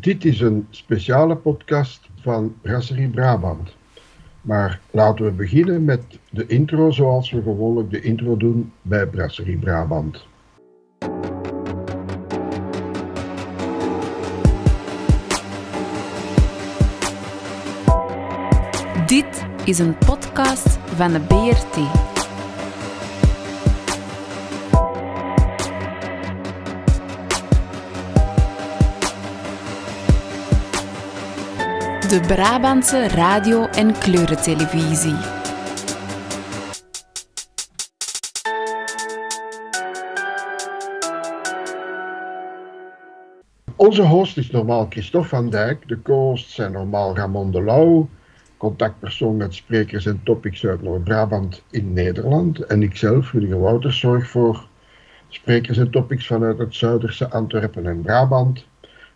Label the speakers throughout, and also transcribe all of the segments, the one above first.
Speaker 1: Dit is een speciale podcast van Brasserie Brabant. Maar laten we beginnen met de intro zoals we gewoonlijk de intro doen bij Brasserie Brabant.
Speaker 2: Dit is een podcast van de BRT. De Brabantse radio- en kleurentelevisie.
Speaker 1: Onze host is normaal Christophe van Dijk, de co-hosts zijn normaal Ramon de Lauw, contactpersoon met sprekers en topics uit Noord-Brabant in Nederland. En ikzelf, Rudiger Wouters, zorg voor sprekers en topics vanuit het Zuiderse Antwerpen en Brabant.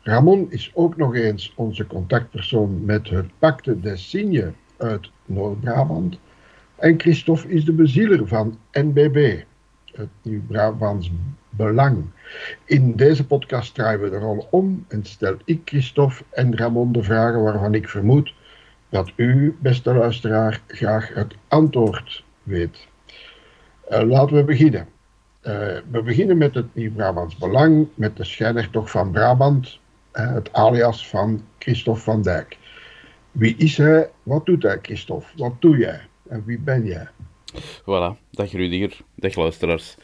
Speaker 1: Ramon is ook nog eens onze contactpersoon met het Pacte des Signes uit Noord-Brabant. En Christophe is de bezieler van NBB, het Nieuw-Brabants Belang. In deze podcast draaien we de rol om en stel ik Christophe en Ramon de vragen waarvan ik vermoed dat u, beste luisteraar, graag het antwoord weet. Uh, laten we beginnen. Uh, we beginnen met het Nieuw-Brabants Belang, met de schijnhertog van Brabant, het alias van Christophe van Dijk. Wie is hij? Wat doet hij, Christophe? Wat doe jij? En wie ben jij?
Speaker 3: Voilà, dag Rudiger, dag luisteraars.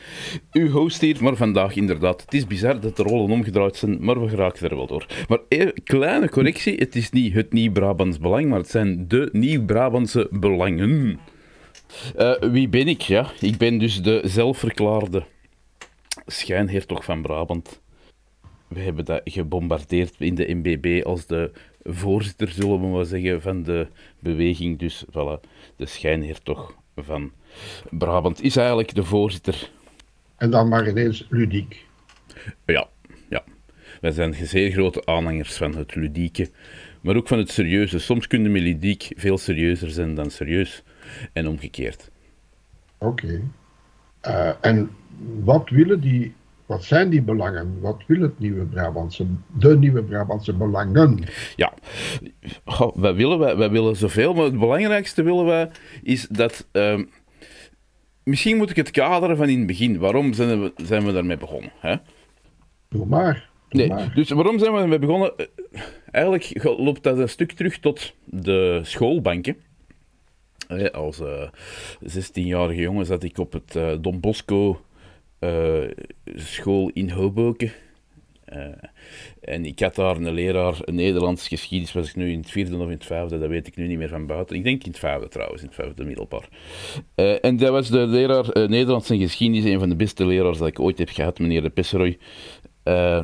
Speaker 3: Uw host hier, maar vandaag inderdaad. Het is bizar dat de rollen omgedraaid zijn, maar we geraken er wel door. Maar even, kleine correctie, het is niet het Nieuw-Brabants Belang, maar het zijn de Nieuw-Brabantse Belangen. Uh, wie ben ik? Ja, ik ben dus de zelfverklaarde schijnhertog van Brabant. We hebben dat gebombardeerd in de MBB als de voorzitter, zullen we maar zeggen, van de beweging. Dus voilà, de schijnhertog van Brabant is eigenlijk de voorzitter.
Speaker 1: En dan maar ineens ludiek.
Speaker 3: Ja, ja. Wij zijn zeer grote aanhangers van het ludieke, maar ook van het serieuze. Soms kunnen we ludiek veel serieuzer zijn dan serieus en omgekeerd.
Speaker 1: Oké. Okay. Uh, en wat willen die wat zijn die belangen? Wat wil het nieuwe Brabantse, de nieuwe Brabantse belangen?
Speaker 3: Ja, Goh, wij, willen, wij, wij willen zoveel, maar het belangrijkste willen wij is dat. Uh, misschien moet ik het kaderen van in het begin. Waarom zijn we, zijn we daarmee begonnen? Hè?
Speaker 1: Doe maar. Doe
Speaker 3: nee,
Speaker 1: maar.
Speaker 3: dus waarom zijn we ermee begonnen? Eigenlijk loopt dat een stuk terug tot de schoolbanken. Als uh, 16-jarige jongen zat ik op het uh, Don Bosco uh, school in Hoboken. Uh, en ik had daar een leraar, een Nederlands geschiedenis, was ik nu in het vierde of in het vijfde, dat weet ik nu niet meer van buiten. Ik denk in het vijfde trouwens, in het vijfde middelbaar. Uh, en dat was de leraar Nederlands en geschiedenis, een van de beste leraars dat ik ooit heb gehad, meneer de Pesseroy.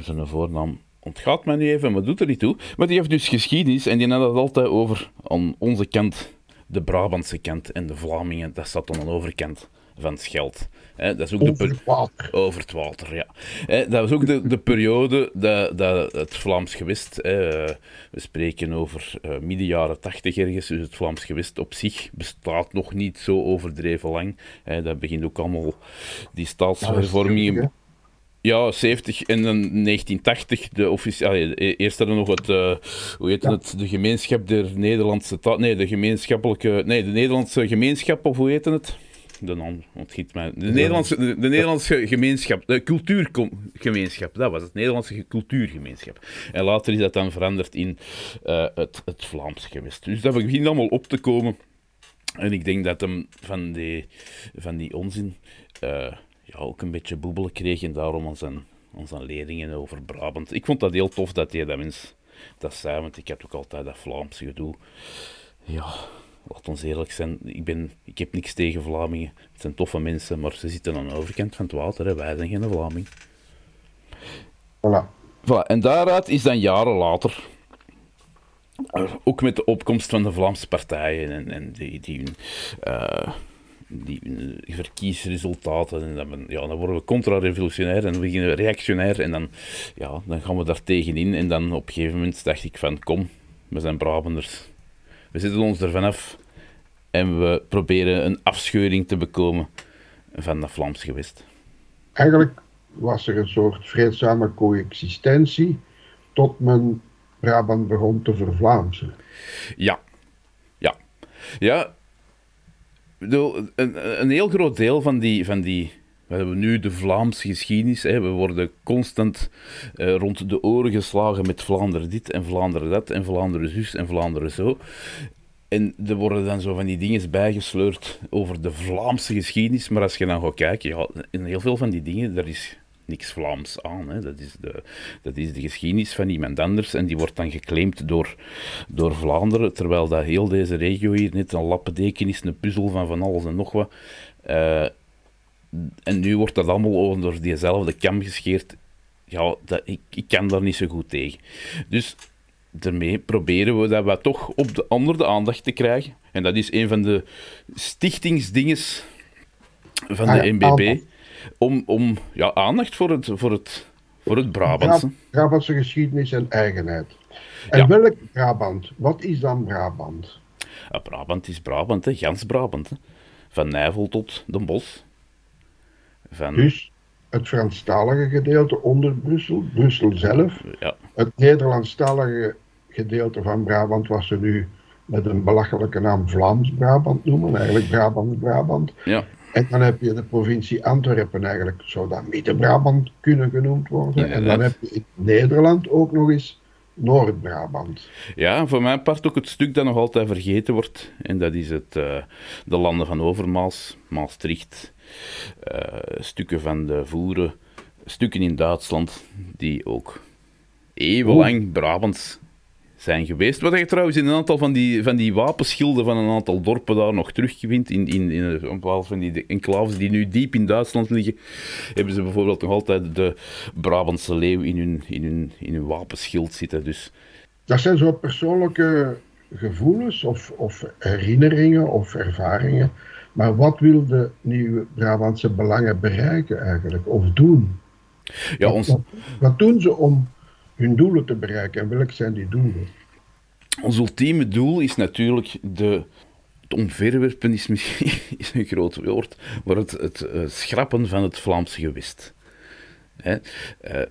Speaker 3: zijn voornaam ontgaat mij nu even, maar doet er niet toe. Maar die heeft dus geschiedenis en die had het altijd over aan onze kant, de Brabantse kant en de Vlamingen, dat zat aan de overkant van het Scheld. He, dat is ook
Speaker 1: over
Speaker 3: de
Speaker 1: het water.
Speaker 3: Over het water, ja. He, dat was ook de, de periode dat, dat het Vlaams gewest, he, we spreken over uh, midden jaren tachtig ergens, dus het Vlaams gewest op zich bestaat nog niet zo overdreven lang. dat begint ook allemaal, die staatshervormingen... Ja, 70 en dan 1980, de officiële. Eerst hadden we nog het, uh, hoe heet ja. het, de gemeenschap der Nederlandse taal. Nee, de gemeenschappelijke. Nee, de Nederlandse gemeenschap, of hoe heet het? De naam ontgiet mij. De Nederlandse, de, de Nederlandse gemeenschap, de cultuurgemeenschap, dat was het, Nederlandse cultuurgemeenschap. En later is dat dan veranderd in uh, het, het Vlaams gewest. Dus dat begint allemaal op te komen. En ik denk dat hem van die, van die onzin uh, ja, ook een beetje boebelen kreeg en daarom aan zijn, aan zijn leerlingen over Brabant. Ik vond dat heel tof dat hij dat mens dat zei, want ik heb ook altijd dat Vlaamse gedoe. Ja, laat ons eerlijk zijn, ik, ben, ik heb niks tegen Vlamingen. Het zijn toffe mensen, maar ze zitten aan de overkant van het water. Hè. Wij zijn geen Vlaming.
Speaker 1: Voilà.
Speaker 3: voilà. En daaruit is dan jaren later, ook met de opkomst van de Vlaamse partijen en, en die, die, uh, die verkiesresultaten, en dan, ja, dan worden we contra-revolutionair en dan beginnen we reactionair en dan, ja, dan gaan we daar tegenin. En dan op een gegeven moment dacht ik van, kom, we zijn Brabanders. We zitten ons ervan af en we proberen een afscheuring te bekomen van dat Vlaams gewest.
Speaker 1: Eigenlijk was er een soort vreedzame coexistentie tot men Brabant begon te vervlaamsen.
Speaker 3: Ja. Ja. Ja. Bedoel, Een, een heel groot deel van die, van die we hebben nu de Vlaamse geschiedenis. Hè. We worden constant eh, rond de oren geslagen met Vlaanderen dit en Vlaanderen dat en Vlaanderen zus en Vlaanderen zo. En er worden dan zo van die dingen bijgesleurd over de Vlaamse geschiedenis. Maar als je dan gaat kijken, ja, in heel veel van die dingen, daar is niks Vlaams aan. Hè. Dat, is de, dat is de geschiedenis van iemand anders en die wordt dan geclaimd door, door Vlaanderen, terwijl dat heel deze regio hier net een lappendeken is, een puzzel van van alles en nog wat. Uh, en nu wordt dat allemaal onder diezelfde kam gescheerd. Ja, dat, ik, ik kan daar niet zo goed tegen. Dus daarmee proberen we dat we toch op de, onder de aandacht te krijgen. En dat is een van de stichtingsdinges van de NBB. Ah, om, om ja, aandacht voor het, voor het, voor het Brabantse.
Speaker 1: Brabantse geschiedenis en eigenheid. En welk Brabant? Wat is dan Brabant?
Speaker 3: Ja, Brabant is Brabant, hè. Gans Brabant. Hè. Van Nijvel tot Den Bosch.
Speaker 1: Van... Dus het Franstalige gedeelte onder Brussel, Brussel zelf. Ja. Het Nederlandstalige gedeelte van Brabant, wat ze nu met een belachelijke naam Vlaams-Brabant noemen, eigenlijk Brabant-Brabant. Ja. En dan heb je de provincie Antwerpen, eigenlijk zou dat Midden-Brabant kunnen genoemd worden. en dan heb je in Nederland ook nog eens Noord-Brabant.
Speaker 3: Ja, voor mijn part ook het stuk dat nog altijd vergeten wordt. En dat is het, uh, de landen van Overmaas, Maastricht, stukken van de Voeren, stukken in Duitsland, die ook eeuwenlang Brabants zijn geweest. Wat je trouwens in een aantal van die, van die wapenschilden van een aantal dorpen daar nog terugvindt. In, in, in een bepaald van die enclaves die nu diep in Duitsland liggen, hebben ze bijvoorbeeld nog altijd de Brabantse leeuw in hun, in hun, in hun wapenschild zitten. Dus...
Speaker 1: Dat zijn zo persoonlijke gevoelens of, of herinneringen of ervaringen. Maar wat wil de nieuwe Brabantse belangen bereiken eigenlijk, of doen? Ja, ons... wat, wat doen ze om hun doelen te bereiken. En welke zijn die doelen?
Speaker 3: Ons ultieme doel is natuurlijk de. Het omverwerpen is misschien is een groot woord, maar het, het uh, schrappen van het Vlaamse gewist. Hè? Uh,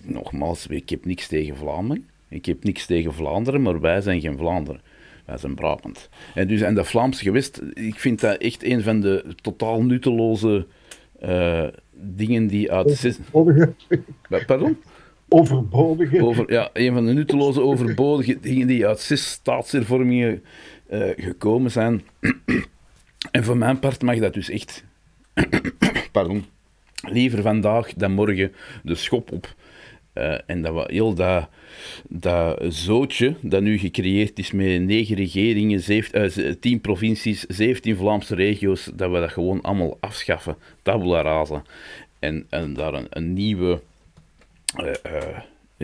Speaker 3: nogmaals, ik heb niks tegen Vlamingen. Ik heb niks tegen Vlaanderen, maar wij zijn geen Vlaanderen. Wij zijn Brabant. En, dus, en dat Vlaamse gewist, ik vind dat echt een van de totaal nutteloze uh, dingen die uit... Pardon?
Speaker 1: overbodige.
Speaker 3: Over, ja, een van de nutteloze overbodige dingen die uit zes staatshervormingen uh, gekomen zijn. en voor mijn part mag dat dus echt. pardon. Liever vandaag dan morgen de schop op. Uh, en dat we heel dat, dat zootje dat nu gecreëerd is met negen regeringen, zeven, uh, tien provincies, 17 Vlaamse regio's, dat we dat gewoon allemaal afschaffen. Tabula rasa. En, en daar een, een nieuwe uh,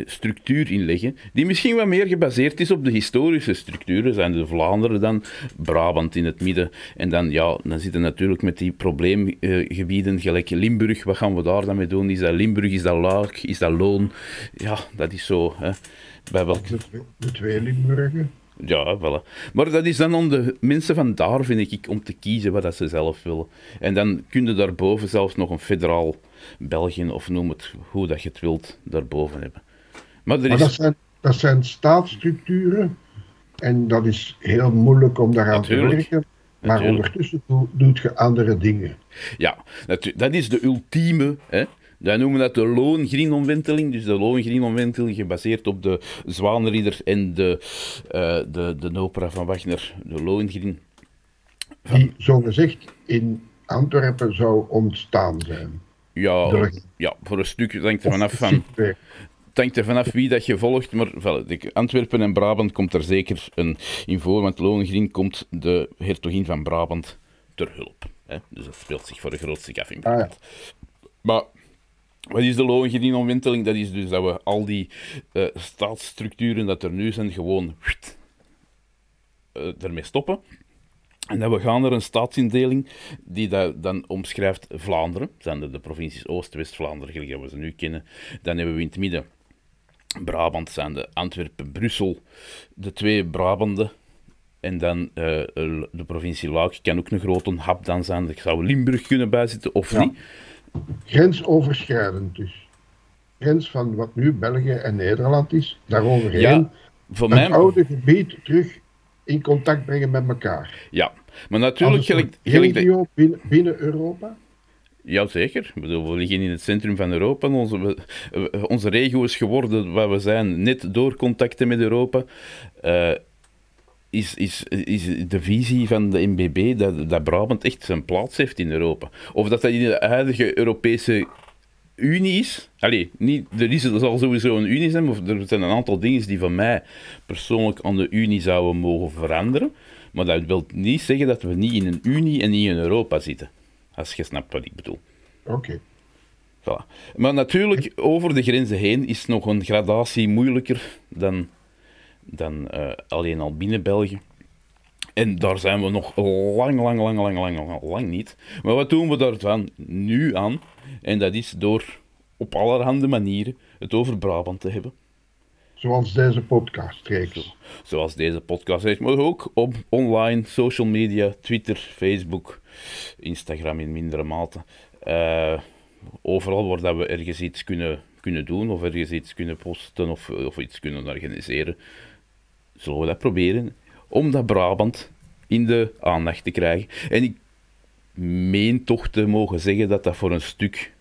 Speaker 3: structuur in leggen, die misschien wat meer gebaseerd is op de historische structuren. Zijn de Vlaanderen dan, Brabant in het midden. En dan, ja, dan zitten natuurlijk met die probleemgebieden, gelijk Limburg. Wat gaan we daar dan mee doen? Is dat Limburg, is dat Luik, is dat Loon? Ja, dat is zo. Hè.
Speaker 1: Bij welke... de, twee Limburgen.
Speaker 3: Ja, wel. Maar dat is dan om de mensen van daar, vind ik, om te kiezen wat dat ze zelf willen. En dan kun je daarboven zelfs nog een federaal België, of noem het hoe dat je het wilt, daarboven hebben.
Speaker 1: Maar, dat, zijn, dat zijn staatsstructuren en dat is heel moeilijk om daaraan te werken. Maar Natuurlijk. ondertussen doet je andere dingen.
Speaker 3: Ja, dat is de ultieme. Hè? Wij noemen dat de loongrinomwenteling. Dus de loongrinomwenteling gebaseerd op de Zwanenridder en de, uh, de, de opera van Wagner. De loongrin.
Speaker 1: Van... Die zogezegd in Antwerpen zou ontstaan zijn.
Speaker 3: Ja, ja, voor een stuk hangt er vanaf van. Het hangt er vanaf wie dat je volgt, maar Antwerpen en Brabant komt er zeker een in voor, want Lohengrin komt de hertogin van Brabant ter hulp. Hè? Dus dat speelt zich voor de grootste af in Brabant. Ah, maar wat is de Lohengrin-omwenteling? Dat is dus dat we al die uh, staatsstructuren dat er nu zijn, gewoon uh, ermee stoppen. En dan we gaan naar een staatsindeling die dat dan omschrijft Vlaanderen. Dat zijn de, de provincies Oost, West, Vlaanderen, gelijk we ze nu kennen. Dan hebben we in het midden Brabant, zijn de Antwerpen, Brussel, de twee Brabanden. En dan uh, de provincie Luik kan ook een grote hap dan zijn. Er zou Limburg kunnen bijzitten, of niet.
Speaker 1: Grensoverschrijdend dus. grens van wat nu België en Nederland is, daaroverheen,
Speaker 3: Ja, voor
Speaker 1: het
Speaker 3: mij...
Speaker 1: oude gebied terug in contact brengen met elkaar.
Speaker 3: Ja, maar natuurlijk... Gelijk, gelijk de-
Speaker 1: regio binnen, binnen Europa.
Speaker 3: Jazeker. We liggen in het centrum van Europa. Onze, onze regio is geworden wat we zijn, net door contacten met Europa. Eh, is, is, is de visie van de NBB dat, dat Brabant echt zijn plaats heeft in Europa. Of dat dat in de huidige Europese Unie is. Allee, niet, er, is, zal sowieso een Unie zijn, maar er zijn een aantal dingen die van mij persoonlijk aan de Unie zouden mogen veranderen. Maar dat wil niet zeggen dat we niet in een Unie en niet in Europa zitten. Als je snapt wat ik bedoel.
Speaker 1: Oké.
Speaker 3: Voilà. Maar natuurlijk, over de grenzen heen is nog een gradatie moeilijker dan, dan eh, alleen al binnen België. En daar zijn we nog lang, lang, lang, lang, lang, lang, niet. Maar wat doen we daarvan nu aan? En dat is door op allerhande manieren het over Brabant te hebben.
Speaker 1: Zoals deze podcastreeks.
Speaker 3: Zoals deze podcast maar ook op online, social media, Twitter, Facebook, Instagram in mindere mate. Eh, overal waar dat we ergens iets kunnen, kunnen doen, of ergens iets kunnen posten, of, of iets kunnen organiseren, zullen we dat proberen om dat Brabant in de aandacht te krijgen. En ik meen toch te mogen zeggen dat dat voor een stuk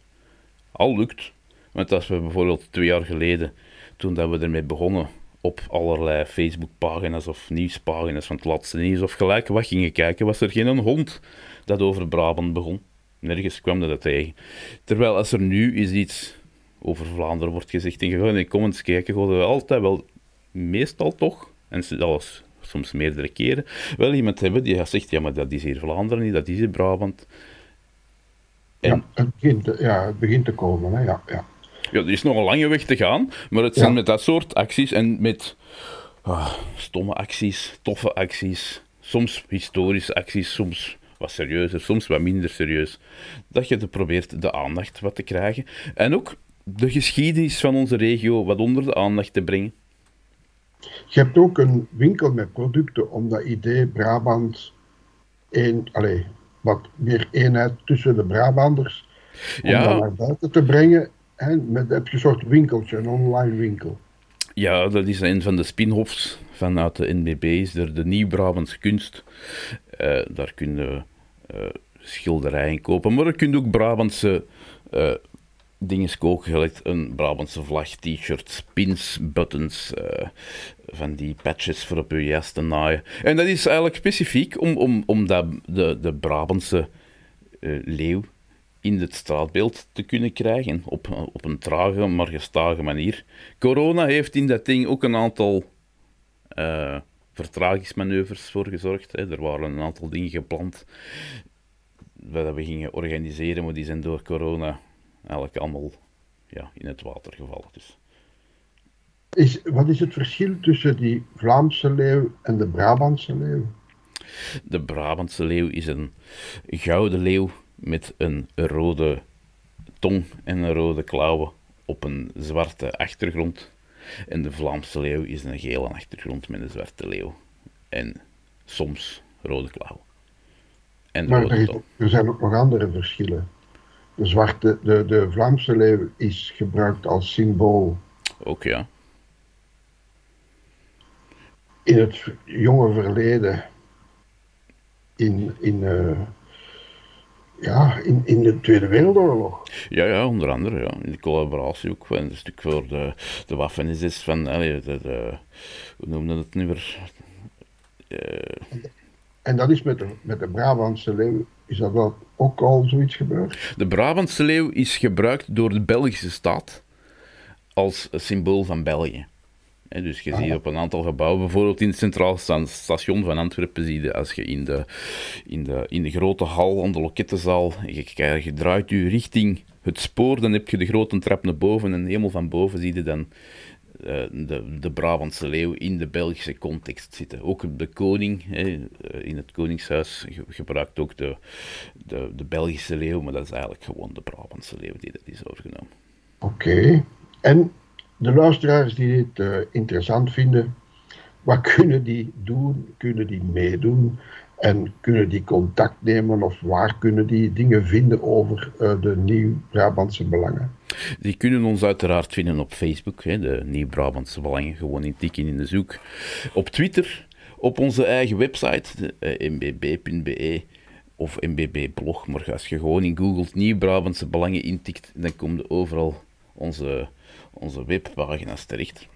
Speaker 3: al lukt. Want als we bijvoorbeeld twee jaar geleden, toen dat we ermee begonnen, op allerlei Facebookpagina's of nieuwspagina's van het laatste nieuws of gelijk wat gingen kijken, was er geen hond dat over Brabant begon. Nergens kwam dat tegen. Terwijl als er nu is iets over Vlaanderen wordt gezegd en je gaat in de comments kijken, gaan we altijd wel, meestal toch, en zelfs soms meerdere keren, wel iemand hebben die zegt, ja maar dat is hier Vlaanderen niet, dat is hier Brabant. En
Speaker 1: Ja, het begint, te- ja, het begint te komen. Hè? Ja, ja.
Speaker 3: Ja, er is nog een lange weg te gaan, maar het
Speaker 1: Ja.
Speaker 3: zijn met dat soort acties en met ah, stomme acties, toffe acties, soms historische acties, soms wat serieuzer, soms wat minder serieus, dat je er probeert de aandacht wat te krijgen. En ook de geschiedenis van onze regio wat onder de aandacht te brengen.
Speaker 1: Je hebt ook een winkel met producten om dat idee Brabant een, allez, wat meer eenheid tussen de Brabanders om
Speaker 3: Ja.
Speaker 1: dat naar buiten te brengen. En met, heb je een soort winkeltje, een online winkel.
Speaker 3: Ja, dat is een van de spin-offs vanuit de NBB, is er de Nieuw-Brabantse kunst. Eh, daar kun je eh, schilderijen kopen, maar je kunt ook Brabantse eh dingen kopen, gelijk een Brabantse vlag, t-shirts, pins, buttons, van die patches voor op je jas te naaien. En dat is eigenlijk specifiek om, om, om dat, de, de Brabantse leeuw in het straatbeeld te kunnen krijgen. Op, op een trage, maar gestage manier. Corona heeft in dat ding ook een aantal eh, vertragingsmanoeuvres voor gezorgd. Hè. Er waren een aantal dingen gepland wat we gingen organiseren, maar die zijn door corona eigenlijk allemaal ja, in het water gevallen. Dus.
Speaker 1: Is, wat is het verschil tussen die Vlaamse leeuw en de Brabantse leeuw?
Speaker 3: De Brabantse leeuw is een gouden leeuw met een rode tong en een rode klauwen op een zwarte achtergrond. En de Vlaamse leeuw is een gele achtergrond met een zwarte leeuw. En soms rode klauwen. En
Speaker 1: Maar
Speaker 3: rode
Speaker 1: er, is- er zijn ook nog andere verschillen. De, zwarte, de, de Vlaamse leeuw is gebruikt als symbool
Speaker 3: Ook ja.
Speaker 1: in het jonge verleden. In, in, eh, ja, in, in de Tweede Wereldoorlog.
Speaker 3: Ja, ja, onder andere. Ja. In de collaboratie ook. En een stuk voor de, de waffen is dus van. allee, de, de, hoe noemde het nu weer? Eh,
Speaker 1: En dat is met de, met de Brabantse leeuw, is dat wel ook al zoiets gebeurd?
Speaker 3: De Brabantse leeuw is gebruikt door de Belgische staat als symbool van België. Dus je ziet op een aantal gebouwen, bijvoorbeeld in het Centraal Sta- Station van Antwerpen, zie je als je in de, in de, in de grote hal aan de lokettenzaal, je, je, draait je richting het spoor, dan heb je de grote trap naar boven en helemaal van boven zie je dan eh, de, de Brabantse leeuw in de Belgische context zitten. Ook de koning eh, in het koningshuis ge- gebruikt ook de, de, de Belgische leeuw, maar dat is eigenlijk gewoon de Brabantse leeuw die dat is overgenomen.
Speaker 1: Oké. En de luisteraars die dit eh, interessant vinden, wat kunnen die doen? Kunnen die meedoen? En kunnen die contact nemen of waar kunnen die dingen vinden over eh, de Nieuw-Brabantse belangen?
Speaker 3: Die kunnen ons uiteraard vinden op Facebook, hè, de Nieuw-Brabantse Belangen, gewoon intikken in de zoek. Op Twitter, op onze eigen website, uh, mbb.be of mbb-blog. Maar als je gewoon in Google Nieuw-Brabantse Belangen intikt, dan komen er overal onze, onze webpagina's terecht.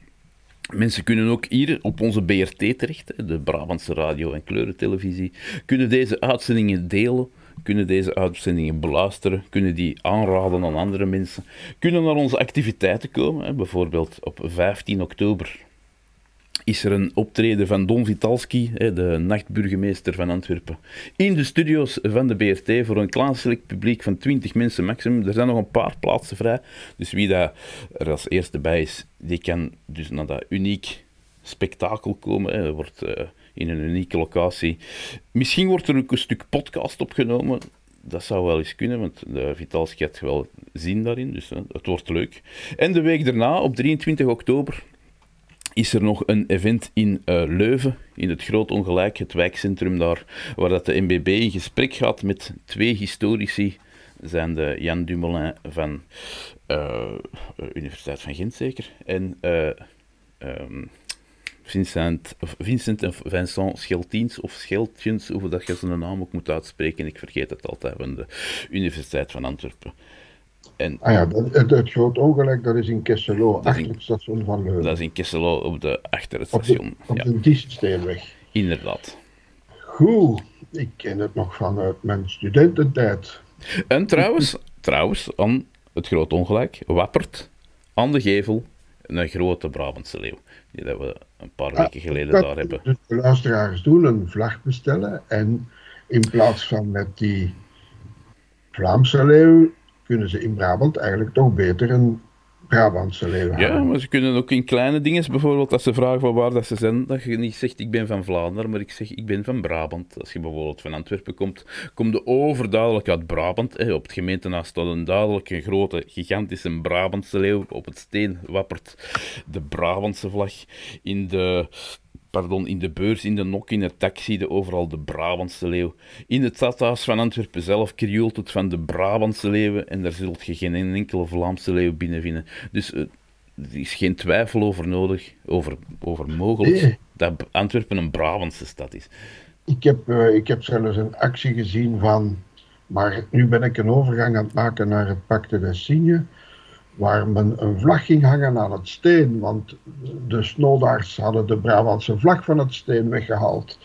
Speaker 3: Mensen kunnen ook hier op onze BRT terecht, de Brabantse radio- en kleurentelevisie, kunnen deze uitzendingen delen, kunnen deze uitzendingen beluisteren, kunnen die aanraden aan andere mensen, kunnen naar onze activiteiten komen. Bijvoorbeeld op 15 oktober is er een optreden van Don Vitalski, de nachtburgemeester van Antwerpen, in de studio's van de BRT voor een select publiek van 20 mensen maximum. Er zijn nog een paar plaatsen vrij, dus wie daar er als eerste bij is, die kan dus naar dat uniek spektakel komen. Er wordt uh, in een unieke locatie. Misschien wordt er ook een stuk podcast opgenomen. Dat zou wel eens kunnen, want de Vitalski had wel zin daarin, dus het wordt leuk. En de week daarna, op 23 oktober, is er nog een event in uh, Leuven, in het Groot Ongelijk, het wijkcentrum daar, waar dat de MBB in gesprek gaat met twee historici. Zijn de Jan Dumoulin van uh, Universiteit van Gent zeker, en um, Vincent, Vincent en Vincent Scheltiens of Scheltjens, hoe dat je zijn naam ook moet uitspreken, ik vergeet het altijd, van de Universiteit van Antwerpen.
Speaker 1: En, ah ja, het, het groot ongelijk, dat is in Kesselo, achter het station van Leuven.
Speaker 3: Dat is in Kesselo, op de, achter het station.
Speaker 1: Op de, op ja. de Dieststeenweg.
Speaker 3: Inderdaad.
Speaker 1: Goed, ik ken het nog vanuit mijn studententijd.
Speaker 3: En trouwens, trouwens, aan het groot ongelijk, wappert aan de gevel een grote Brabantse leeuw. Die dat we een paar weken geleden
Speaker 1: ah,
Speaker 3: daar hebben.
Speaker 1: Dus de luisteraars doen een vlag bestellen en in plaats van met die Vlaamse leeuw kunnen ze in Brabant eigenlijk toch beter een Brabantse leeuw hebben.
Speaker 3: Ja, maar ze kunnen ook in kleine dingen, bijvoorbeeld als ze vragen van waar dat ze zijn, dat je niet zegt ik ben van Vlaanderen, maar ik zeg ik ben van Brabant. Als je bijvoorbeeld van Antwerpen komt, kom je overduidelijk uit Brabant. Hè. Op het gemeentenaast staat een duidelijke, grote, gigantische Brabantse leeuw. Op het steen wappert de Brabantse vlag. In de pardon, in de beurs, in de nok, in het taxi, de overal de Brabantse leeuw. In het stadhuis van Antwerpen zelf krioelt het van de Brabantse leeuwen en daar zult je geen enkele Vlaamse leeuw binnenvinden. Dus uh, er is geen twijfel over nodig, over, over mogelijk, nee. dat Antwerpen een Brabantse stad is.
Speaker 1: Ik heb, uh, ik heb zelfs een actie gezien van, maar nu ben ik een overgang aan het maken naar het Pacte de Signe waar men een vlag ging hangen aan het steen, want de snowdaars hadden de Brabantse vlag van het steen weggehaald.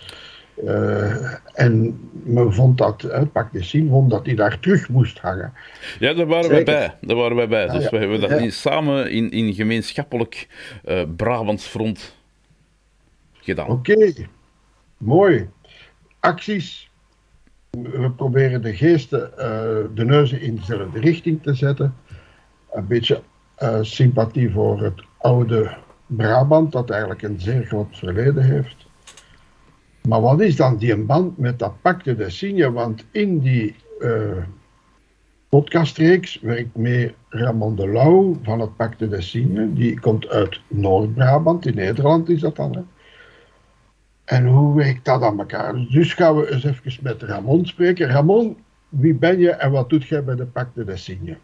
Speaker 1: Uh, en men vond dat, de zien, vond dat die daar terug moest hangen.
Speaker 3: Ja, daar waren wij bij. Daar waren wij bij. Dus ah, ja. we hebben dat ja. samen in, in gemeenschappelijk uh, Brabants front gedaan.
Speaker 1: Oké, okay. mooi. Acties. We proberen de geesten, uh, de neuzen in dezelfde richting te zetten een beetje uh, sympathie voor het oude Brabant, dat eigenlijk een zeer groot verleden heeft. Maar wat is dan die band met dat Pacte de Signe? Want in die uh, podcastreeks werkt mee Ramon de Lauw van het Pacte de Signe. Die komt uit Noord-Brabant, in Nederland is dat dan. Hè? En hoe werkt dat aan elkaar? Dus gaan we eens even met Ramon spreken. Ramon, wie ben je en wat doet jij bij de Pacte de Signe?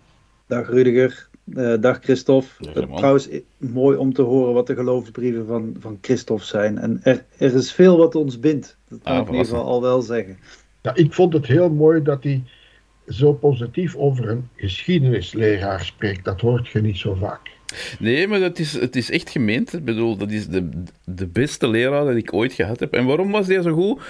Speaker 4: Dag Rudiger, uh, dag Christophe. Ja, Trouwens, mooi om te horen wat de geloofsbrieven van, van Christophe zijn. En er, er is veel wat ons bindt. Dat kan ah, ik in ieder geval al wel zeggen.
Speaker 1: Ja, ik vond het heel mooi dat hij zo positief over een geschiedenisleraar spreekt. Dat hoort je niet zo vaak.
Speaker 3: Nee, maar dat is, het is echt gemeend. Ik bedoel, dat is de, de beste leraar dat ik ooit gehad heb. En waarom was hij zo goed?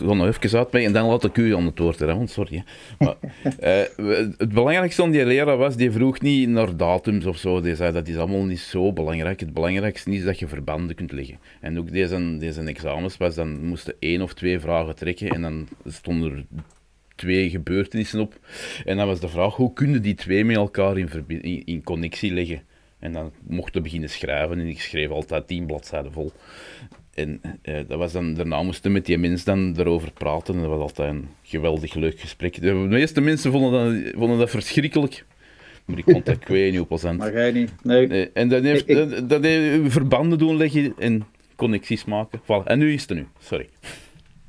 Speaker 3: Ik wil nog even uitleggen en dan laat ik u aan het woord, Ramon, sorry. Maar, uh, het belangrijkste aan die leraar was, die vroeg niet naar datums of zo. Die zei, dat is allemaal niet zo belangrijk. Het belangrijkste is dat je verbanden kunt leggen. En ook deze, deze examens was, dan moesten één of twee vragen trekken en dan stonden er twee gebeurtenissen op. En dan was de vraag, hoe kunnen die twee met elkaar in, in, in connectie leggen? En dan mochten beginnen schrijven en ik schreef altijd tien bladzijden vol. En uh, dat was dan, daarna moesten we met die mensen dan erover praten. En dat was altijd een geweldig leuk gesprek. De meeste mensen vonden dat, vonden dat verschrikkelijk. Maar ik vond dat kwijt niet op
Speaker 4: Maar jij niet? Nee.
Speaker 3: En dan heeft, dat, dat heeft verbanden doen leggen en connecties maken. Voilà. En nu is het er nu. Sorry.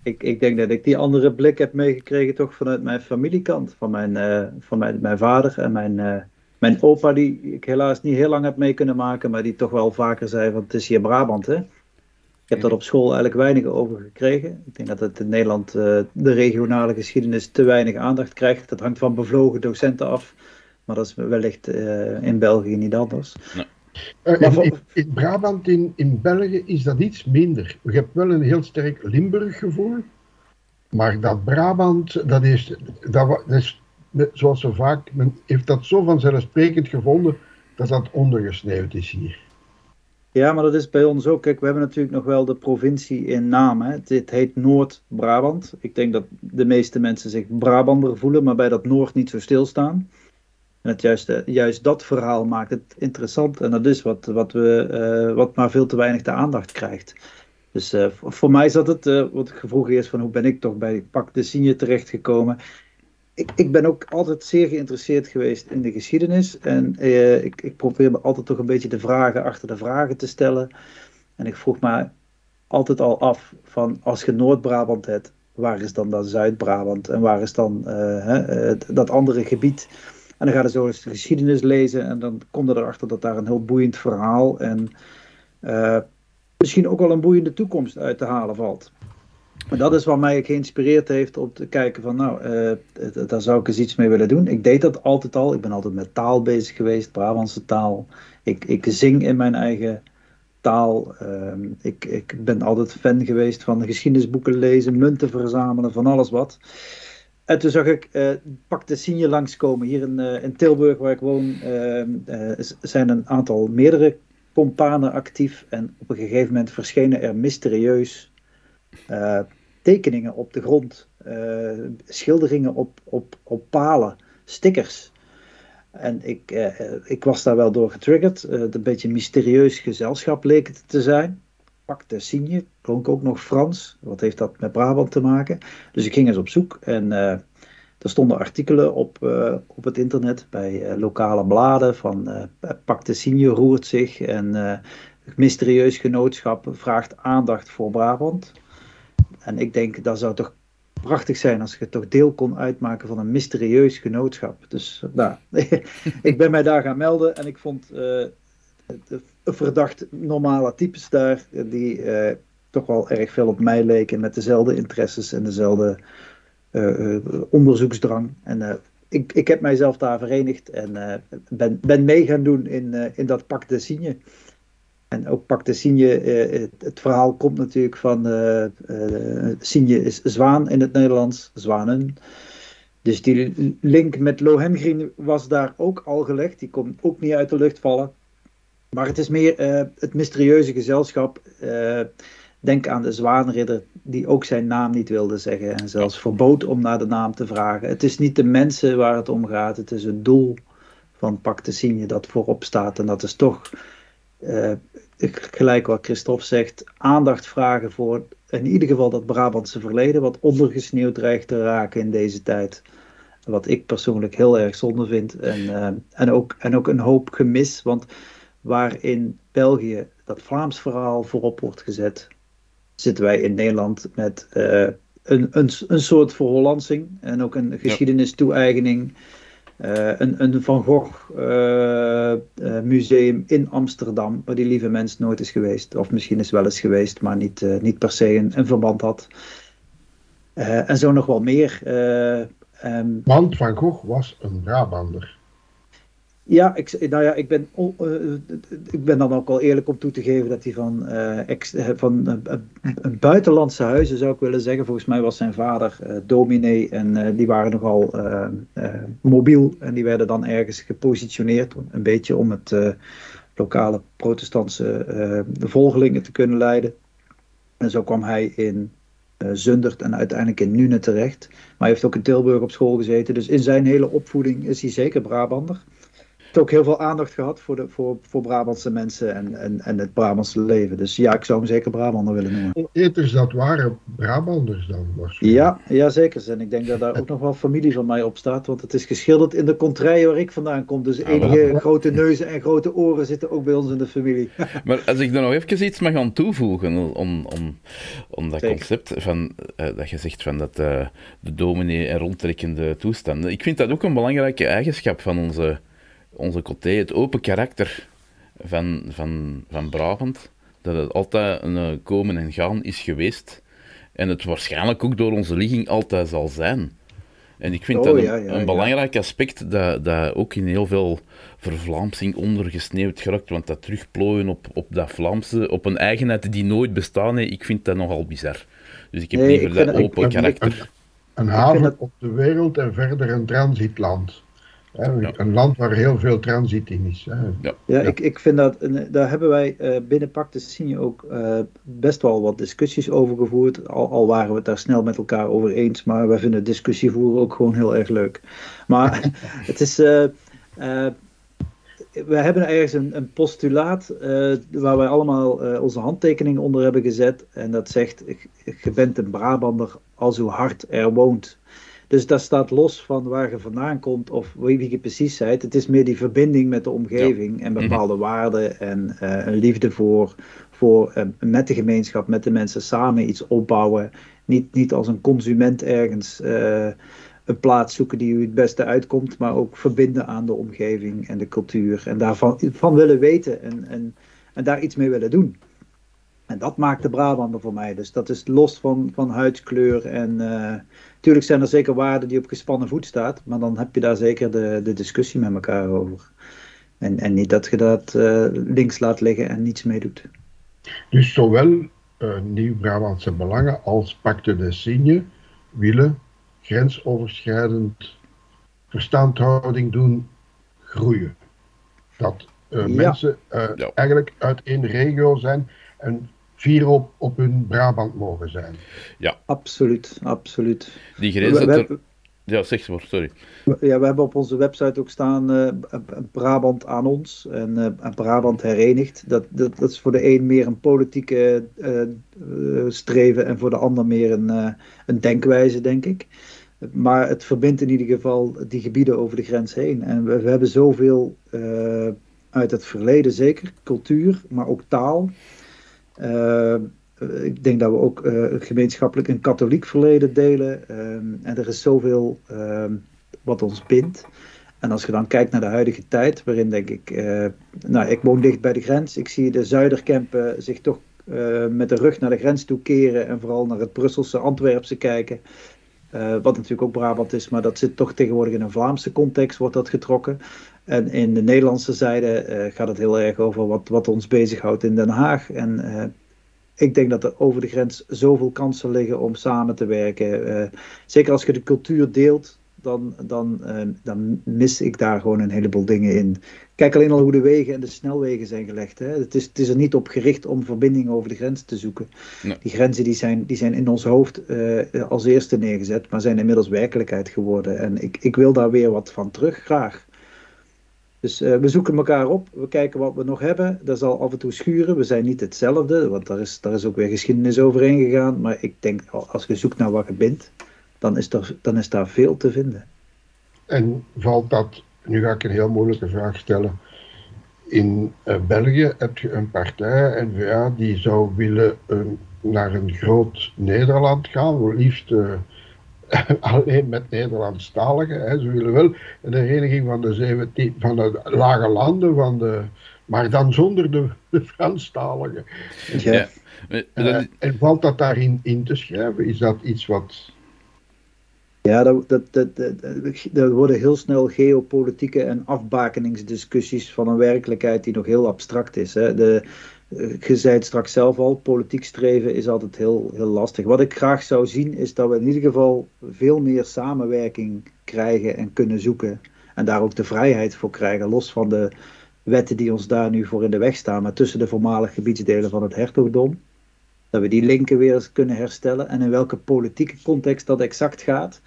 Speaker 4: Ik, ik denk dat ik die andere blik heb meegekregen toch vanuit mijn familiekant. Van mijn, uh, van mijn, mijn vader en mijn, uh, Mijn opa, die ik helaas niet heel lang heb mee kunnen maken, maar die toch wel vaker zei: van het is hier Brabant, hè? Ik heb daar op school eigenlijk weinig over gekregen. Ik denk dat het in Nederland uh, de regionale geschiedenis te weinig aandacht krijgt. Dat hangt van bevlogen docenten af. Maar dat is wellicht uh, in België niet anders. Nee.
Speaker 1: Uh, in, in, Brabant, in, in België, is dat iets minder. Je hebt wel een heel sterk Limburg gevoel. Maar dat Brabant, dat is, dat, dat is zoals zo vaak, men heeft dat zo vanzelfsprekend gevonden dat dat ondergesneeuwd is hier.
Speaker 4: Ja, maar dat is bij ons ook. Kijk, we hebben natuurlijk nog wel de provincie in naam. Hè. Heet Noord-Brabant. Ik denk dat de meeste mensen zich Brabander voelen, maar bij dat Noord niet zo stilstaan. En het juist, juist dat verhaal maakt het interessant. En dat is wat, wat, we, uh, wat maar veel te weinig de aandacht krijgt. Dus uh, voor mij zat het, uh, wat ik is van hoe ben ik toch bij Pak de Signe terechtgekomen ik, ik ben ook altijd zeer geïnteresseerd geweest in de geschiedenis. En eh, ik, ik probeer me altijd toch een beetje de vragen achter de vragen te stellen. En ik vroeg me altijd al af van als je Noord-Brabant hebt, waar is dan dat Zuid-Brabant? En waar is dan uh, hè, dat andere gebied? En dan ga je zo eens de geschiedenis lezen en dan kom je erachter dat daar een heel boeiend verhaal en misschien ook wel een boeiende toekomst uit te halen valt. Dat is wat mij geïnspireerd heeft om te kijken van nou, uh, daar zou ik eens iets mee willen doen. Ik deed dat altijd al. Ik ben altijd met taal bezig geweest, Brabantse taal. Ik, ik zing in mijn eigen taal. Ehm, ik, ik ben altijd fan geweest van geschiedenisboeken lezen, munten verzamelen, van alles wat. En toen zag ik, uh, pak de Signe langskomen. Hier in, uh, in Tilburg, waar ik woon, ehm, zijn een aantal meerdere companen actief. En op een gegeven moment verschenen er mysterieus uh, tekeningen op de grond, uh, schilderingen op, op, op palen, stickers. En ik, uh, ik was daar wel door getriggerd. een beetje mysterieus gezelschap leek het te zijn. Pakte Signe, klonk ook nog Frans. Wat heeft dat met Brabant te maken? Dus ik ging eens op zoek en er stonden artikelen op, op het internet bij lokale bladen van Pakte Signe roert zich en mysterieus genootschap vraagt aandacht voor Brabant. En ik denk dat zou toch prachtig zijn als je toch deel kon uitmaken van een mysterieus genootschap. Dus nou, ik ben mij daar gaan melden en ik vond uh, verdacht normale types daar, die uh, toch wel erg veel op mij leken met dezelfde interesses en dezelfde uh, onderzoeksdrang. En ik, ik heb mijzelf daar verenigd en ben, ben mee gaan doen in, in dat pak de signe. En ook pak de Signe, eh, het, verhaal komt natuurlijk van uh, Signe is zwaan in het Nederlands, zwanen. Dus die link met Lohengrin was daar ook al gelegd, die komt ook niet uit de lucht vallen. Maar het is meer het mysterieuze gezelschap. denk aan de zwaanridder die ook zijn naam niet wilde zeggen en zelfs verbood om naar de naam te vragen. Het is niet de mensen waar het om gaat, het is het doel van Pak de Signe dat voorop staat. En dat is toch uh, gelijk wat Christophe zegt, aandacht vragen voor in ieder geval dat Brabantse verleden, wat ondergesneeuwd dreigt te raken in deze tijd. Wat ik persoonlijk heel erg zonde vind. En, uh, en, ook, en ook een hoop gemis, want waar in België dat Vlaams verhaal voorop wordt gezet, zitten wij in Nederland met uh, een, een, een soort verhollandsing en ook een geschiedenistoe-eigening. Uh, een, een, Van Gogh uh, uh, museum in Amsterdam, waar die lieve mens nooit is geweest. Of misschien is wel eens geweest, maar niet, niet per se een, verband had. en zo nog wel meer.
Speaker 1: Um, Want Van Gogh was een Brabander.
Speaker 4: Ja, ik, nou ja, ik ben, uh, ik ben dan ook wel eerlijk om toe te geven dat hij van, uh, van buitenlandse huizen zou ik willen zeggen. Volgens mij was zijn vader dominee en die waren nogal mobiel en die werden dan ergens gepositioneerd, een beetje om het lokale protestantse volgelingen te kunnen leiden. En zo kwam hij in Zundert en uiteindelijk in Nune terecht. Maar hij heeft ook in Tilburg op school gezeten. Dus in zijn hele opvoeding is hij zeker Brabander ook heel veel aandacht gehad voor, de, voor, voor Brabantse mensen en, en, en het Brabantse leven. Dus ja, ik zou hem zeker Brabander willen noemen.
Speaker 1: Eters, dat waren Brabanders dan?
Speaker 4: Ja, ja, zeker. En ik denk dat daar ook nog wel familie van mij op staat. Want het is geschilderd in de contraille waar ik vandaan kom. Dus enige grote neuzen en grote oren zitten ook bij ons in de familie.
Speaker 3: maar als ik daar nog even iets mag aan toevoegen om, om, om dat concept van, uh, dat je zegt van dat, uh, de dominee en rondtrekkende toestanden. Ik vind dat ook een belangrijke eigenschap van onze onze Coté, het open karakter van, van, van Brabant, dat het altijd een eh, komen en gaan is geweest. En het waarschijnlijk ook door onze ligging altijd zal zijn. En ik vind
Speaker 4: Oh,
Speaker 3: dat een,
Speaker 4: ja, ja,
Speaker 3: een
Speaker 4: ja.
Speaker 3: belangrijk aspect dat, dat ook in heel veel vervlaamsing ondergesneeuwd geraakt. Want dat terugplooien op, op dat Vlaamse, op een eigenheid die nooit bestaan heeft, ik vind dat nogal bizar. Dus ik heb
Speaker 4: Nee,
Speaker 3: liever
Speaker 4: ik
Speaker 3: dat open
Speaker 1: een-
Speaker 3: karakter.
Speaker 1: Een haven
Speaker 4: dat-
Speaker 1: op de wereld en verder een transitland. Hè. Een land waar heel veel transit in is. Hè.
Speaker 4: Ja,
Speaker 1: Ja.
Speaker 4: Ik, ik vind dat, en daar hebben wij eh, binnen Pact de Signe ook eh, best wel wat discussies over gevoerd. Al, al waren we het daar snel met elkaar over eens, maar wij vinden discussie voeren ook gewoon heel erg leuk. Maar het is. eh, eh, we hebben ergens een, een postulaat eh, waar wij allemaal eh, onze handtekeningen onder hebben gezet. En dat zegt: Je bent een Brabander als uw hart er woont. Dus dat staat los van waar je vandaan komt of wie, je precies bent. Het is meer die verbinding met de omgeving en bepaalde waarden en eh, een liefde voor, voor eh, met de gemeenschap, met de mensen samen iets opbouwen. Niet, niet als een consument ergens eh, een plaats zoeken die u het beste uitkomt, maar ook verbinden aan de omgeving en de cultuur. En daarvan van willen weten en, en, en daar iets mee willen doen. En dat maakt de Brabander voor mij. Dus dat is los van, van huidskleur. En natuurlijk zijn er zeker waarden die op gespannen voet staat. Maar dan heb je daar zeker de, de discussie met elkaar over. En, en niet dat je dat eh, links laat liggen en niets mee doet.
Speaker 1: Dus zowel eh, Nieuw-Brabantse Belangen als Pacte de Signe willen grensoverschrijdend verstandhouding doen groeien. Dat eh,
Speaker 4: Ja.
Speaker 1: mensen eh,
Speaker 3: Ja.
Speaker 1: eigenlijk uit één regio zijn en vier op, op hun Brabant mogen zijn.
Speaker 4: Absoluut, absoluut.
Speaker 3: Die grens
Speaker 4: we
Speaker 3: er... Ja, zeg maar, sorry.
Speaker 4: ja, we hebben op onze website ook staan eh, Brabant aan ons en eh, Brabant herenigd. Dat, dat, dat is voor de een meer een politieke eh, eh, streven en voor de ander meer een, eh, een denkwijze, denk ik. Maar het verbindt in ieder geval die gebieden over de grens heen. En we, we hebben zoveel eh, uit het verleden, zeker, cultuur, maar ook taal. Eh, ik denk dat we ook eh, gemeenschappelijk een katholiek verleden delen. Ehm, en er is zoveel ehm, wat ons bindt. En als je dan kijkt naar de huidige tijd, waarin denk ik, eh, nou, ik woon dicht bij de grens. Ik zie de Zuiderkempen zich toch met de rug naar de grens toe keren en vooral naar het Brusselse, Antwerpse kijken. Eh, wat natuurlijk ook Brabant is, maar dat zit toch tegenwoordig in een Vlaamse context, wordt dat getrokken. En in de Nederlandse zijde eh, gaat het heel erg over wat, wat ons bezighoudt in Den Haag. En eh, ik denk dat er over de grens zoveel kansen liggen om samen te werken. Zeker als je de cultuur deelt, dan, dan, dan mis ik daar gewoon een heleboel dingen in. Kijk alleen al hoe de wegen en de snelwegen zijn gelegd. Hè. Het, is, het is er niet op gericht om verbindingen over de grens te zoeken.
Speaker 3: Nee.
Speaker 4: Die grenzen die zijn, die zijn in ons hoofd eh, als eerste neergezet, maar zijn inmiddels werkelijkheid geworden. En ik, ik wil daar weer wat van terug, graag. Dus eh, we zoeken elkaar op, we kijken wat we nog hebben. Dat zal af en toe schuren. We zijn niet hetzelfde, want daar is, daar is ook weer geschiedenis overheen gegaan. Maar ik denk, al- als je zoekt naar wat je bindt, dan is, er, dan is daar veel te vinden.
Speaker 1: En valt dat, nu ga ik een heel moeilijke vraag stellen. In eh, België heb je een partij, N-VA, die zou willen een- naar een groot Nederland gaan, liefst eh, alleen met Nederlandstaligen. Hè. Ze willen wel een hereniging van de, 17, van de lage landen, van de, maar dan zonder de, de Franstaligen.
Speaker 3: Ja. Eh,
Speaker 1: Eh, en valt dat daarin in te schrijven? Is dat iets wat.
Speaker 4: Ja, dat, dat, dat, dat, worden heel snel geopolitieke en afbakeningsdiscussies van een werkelijkheid die nog heel abstract is. Hè. De, eh, je zei het straks zelf al, politiek streven is altijd heel, heel lastig. Wat ik graag zou zien is dat we in ieder geval veel meer samenwerking krijgen en kunnen zoeken. En daar ook de vrijheid voor krijgen, los van de wetten die ons daar nu voor in de weg staan, maar tussen de voormalige gebiedsdelen van het hertogdom. Dat we die linken weer eens kunnen herstellen. En in welke politieke context dat exact gaat.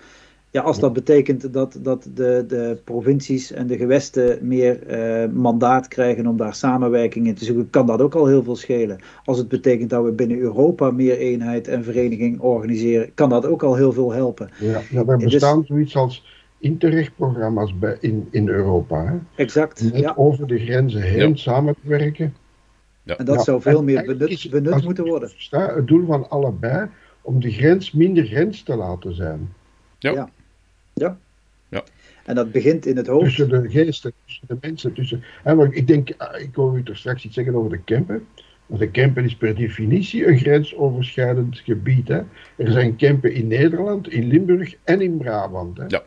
Speaker 4: Ja, als dat betekent dat, dat de, de provincies en de gewesten meer eh, mandaat krijgen om daar samenwerking in te zoeken, kan dat ook al heel veel schelen. Als het betekent dat we binnen Europa meer eenheid en vereniging organiseren, kan dat ook al heel veel helpen.
Speaker 1: Ja, er
Speaker 4: dus-
Speaker 1: bestaan zoiets als Interreg-programma's bij- in, in Europa. Hè?
Speaker 4: Exact.
Speaker 1: Net
Speaker 4: Ja.
Speaker 1: over de grenzen heen
Speaker 3: Ja.
Speaker 1: samen te werken.
Speaker 4: En dat
Speaker 1: Ja,
Speaker 4: zou veel
Speaker 1: en
Speaker 4: meer benut, moeten
Speaker 1: het
Speaker 4: worden.
Speaker 1: Versta, het doel van allebei om de grens minder grens te laten zijn.
Speaker 3: Ja.
Speaker 4: Ja. Ja. En dat begint in het hoofd.
Speaker 1: Tussen de geesten, tussen de mensen. Tussen, hè, maar ik denk, ah, ik hoor u er straks iets zeggen over de Kempen. Want de Kempen is per definitie een grensoverschrijdend gebied. Hè. Er zijn Kempen in Nederland, in Limburg en in Brabant. Hè.
Speaker 3: Ja.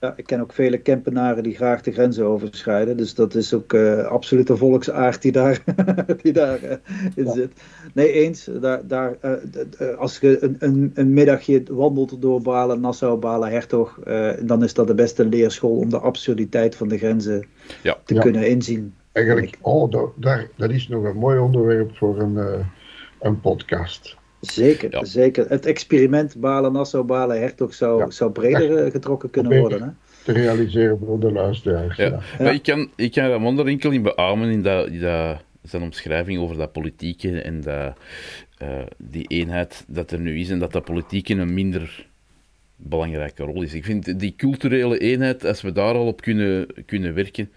Speaker 4: Ja, ik ken ook vele Kempenaren die graag de grenzen overschrijden. Dus dat is ook uh, absoluut de volksaard die daar, die daar uh, in ja. zit. Nee, eens. Daar, daar, uh, als je een, een, een, middagje wandelt door Balen, Nassau, Balen, Hertog, dan is dat de beste leerschool om de absurditeit van de grenzen
Speaker 3: ja.
Speaker 4: te
Speaker 1: Ja.
Speaker 4: kunnen inzien.
Speaker 1: Eigenlijk, oh, dat, daar, dat is nog een mooi onderwerp voor een, eh, een podcast.
Speaker 4: Zeker,
Speaker 3: Ja.
Speaker 4: zeker. Het experiment Balen, Nassau, Balen, Hertog zou,
Speaker 1: Ja.
Speaker 4: zou breder eh, getrokken kunnen
Speaker 1: Probeer-
Speaker 4: worden. Hè?
Speaker 1: Te realiseren voor de luisteraars.
Speaker 3: Ja.
Speaker 1: Ja.
Speaker 3: Maar ik kan, ik kan Ramon er enkel in beamen in dat, in dat, zijn omschrijving over dat politieke en dat, eh, die eenheid dat er nu is en dat dat politieke een minder belangrijke rol is. Ik vind die culturele eenheid, als we daar al op kunnen, kunnen werken,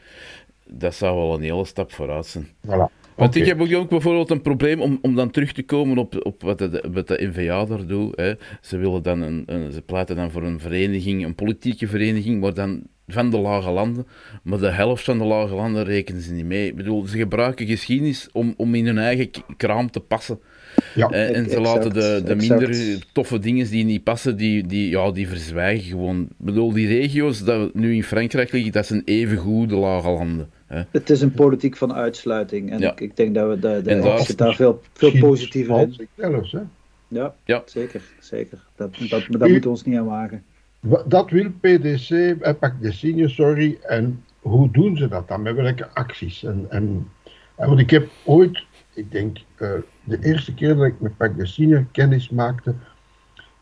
Speaker 3: dat zou wel een hele stap vooruit zijn.
Speaker 1: Voilà.
Speaker 3: Want ik
Speaker 1: Oké.
Speaker 3: heb ook, ook bijvoorbeeld een probleem om, om dan terug te komen op, op wat, de, wat de NVA daar doet. Hè. Ze, willen dan een, een- ze pleiten dan voor een vereniging, een politieke vereniging, maar dan van de lage landen. Maar de helft van de lage landen rekenen ze niet mee. Ik bedoel, ze gebruiken geschiedenis om, om in hun eigen kraam te passen.
Speaker 1: Ja.
Speaker 3: hè. en ze
Speaker 4: Exact,
Speaker 3: laten de, de
Speaker 4: exact.
Speaker 3: minder toffe dingen die niet passen, die, die, ja, die verzwijgen gewoon. Ik bedoel, die regio's dat nu in Frankrijk liggen, dat zijn even goed de lage landen.
Speaker 4: Het is een politiek van uitsluiting. En
Speaker 3: Ja.
Speaker 4: ik, ik denk dat we de, de,
Speaker 3: En daar-
Speaker 4: zit daar veel, veel positiever in.
Speaker 1: zichzelf, hè.
Speaker 4: Ja,
Speaker 3: Ja.
Speaker 4: zeker. zeker. Dat, dat, dat moeten we ons niet aan wagen.
Speaker 1: Wa- Dat wil PDC, eh, Pak de Senior, sorry. En hoe doen ze dat dan? Met welke acties? En, en, en want ik heb ooit, ik denk, eh, de eerste keer dat ik met Pak de Senior kennis maakte,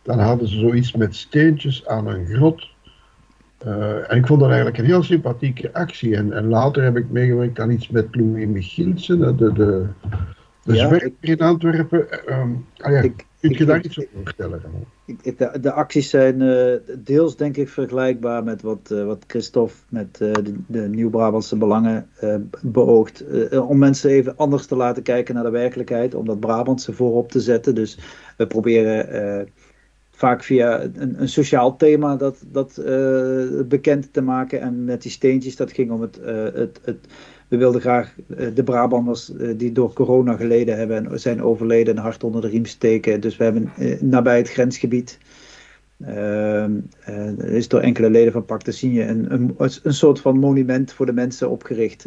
Speaker 1: dan hadden ze zoiets met steentjes aan een grot. Eh, en ik vond dat eigenlijk een heel sympathieke actie. En, en later heb ik meegewerkt aan iets met Louis Michielsen, de, de, de
Speaker 4: Ja,
Speaker 1: in Antwerpen. Eh, ehm, ah ja,
Speaker 4: Ik,
Speaker 1: kunt
Speaker 4: ik-
Speaker 1: je daar
Speaker 4: ik-
Speaker 1: iets over vertellen?
Speaker 4: De, de acties zijn eh, deels denk ik vergelijkbaar met wat, eh, wat Christophe met de, de Nieuw-Brabantse belangen beoogt. Om mensen even anders te laten kijken naar de werkelijkheid, om dat Brabantse voorop te zetten. Dus we proberen vaak via een, een sociaal thema dat, dat eh, bekend te maken. En met die steentjes, dat ging om het, eh, het, het we wilden graag eh, de Brabanders die door corona geleden hebben en zijn overleden een hart onder de riem steken. Dus we hebben nabij het grensgebied. er is door enkele leden van Pacte Signe een, een, een soort van monument voor de mensen opgericht.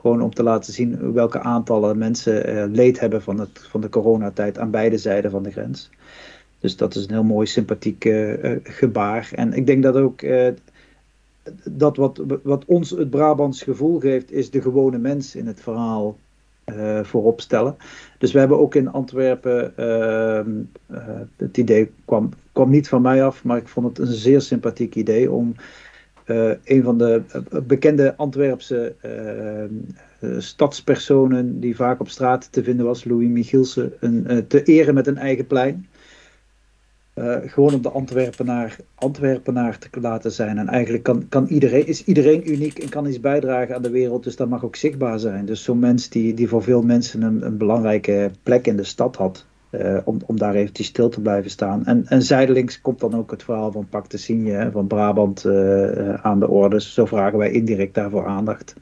Speaker 4: gewoon om te laten zien welke aantallen mensen leed hebben van, het, van de coronatijd aan beide zijden van de grens. Dus dat is een heel mooi sympathiek eh, eh, gebaar. En ik denk dat ook eh, dat wat, wat ons het Brabants gevoel geeft, is de gewone mens in het verhaal voorop stellen. Dus we hebben ook in Antwerpen, ehm, eh, het idee kwam, niet van mij af, maar ik vond het een zeer sympathiek idee om een van de bekende Antwerpse eh, eh, stadspersonen die vaak op straat te vinden was, Louis Michielsen, een, te eren met een eigen plein. Eh, gewoon om de Antwerpenaar, Antwerpenaar te laten zijn. En eigenlijk kan, kan iedereen, is iedereen uniek en kan iets bijdragen aan de wereld. Dus dat mag ook zichtbaar zijn. Dus zo'n mens die, die voor veel mensen een, een belangrijke plek in de stad had. eh, om, om daar eventjes stil te blijven staan. En, en zijdelings komt dan ook het verhaal van Pak de Signe, van Brabant eh, aan de orde. Dus zo vragen wij indirect daarvoor aandacht.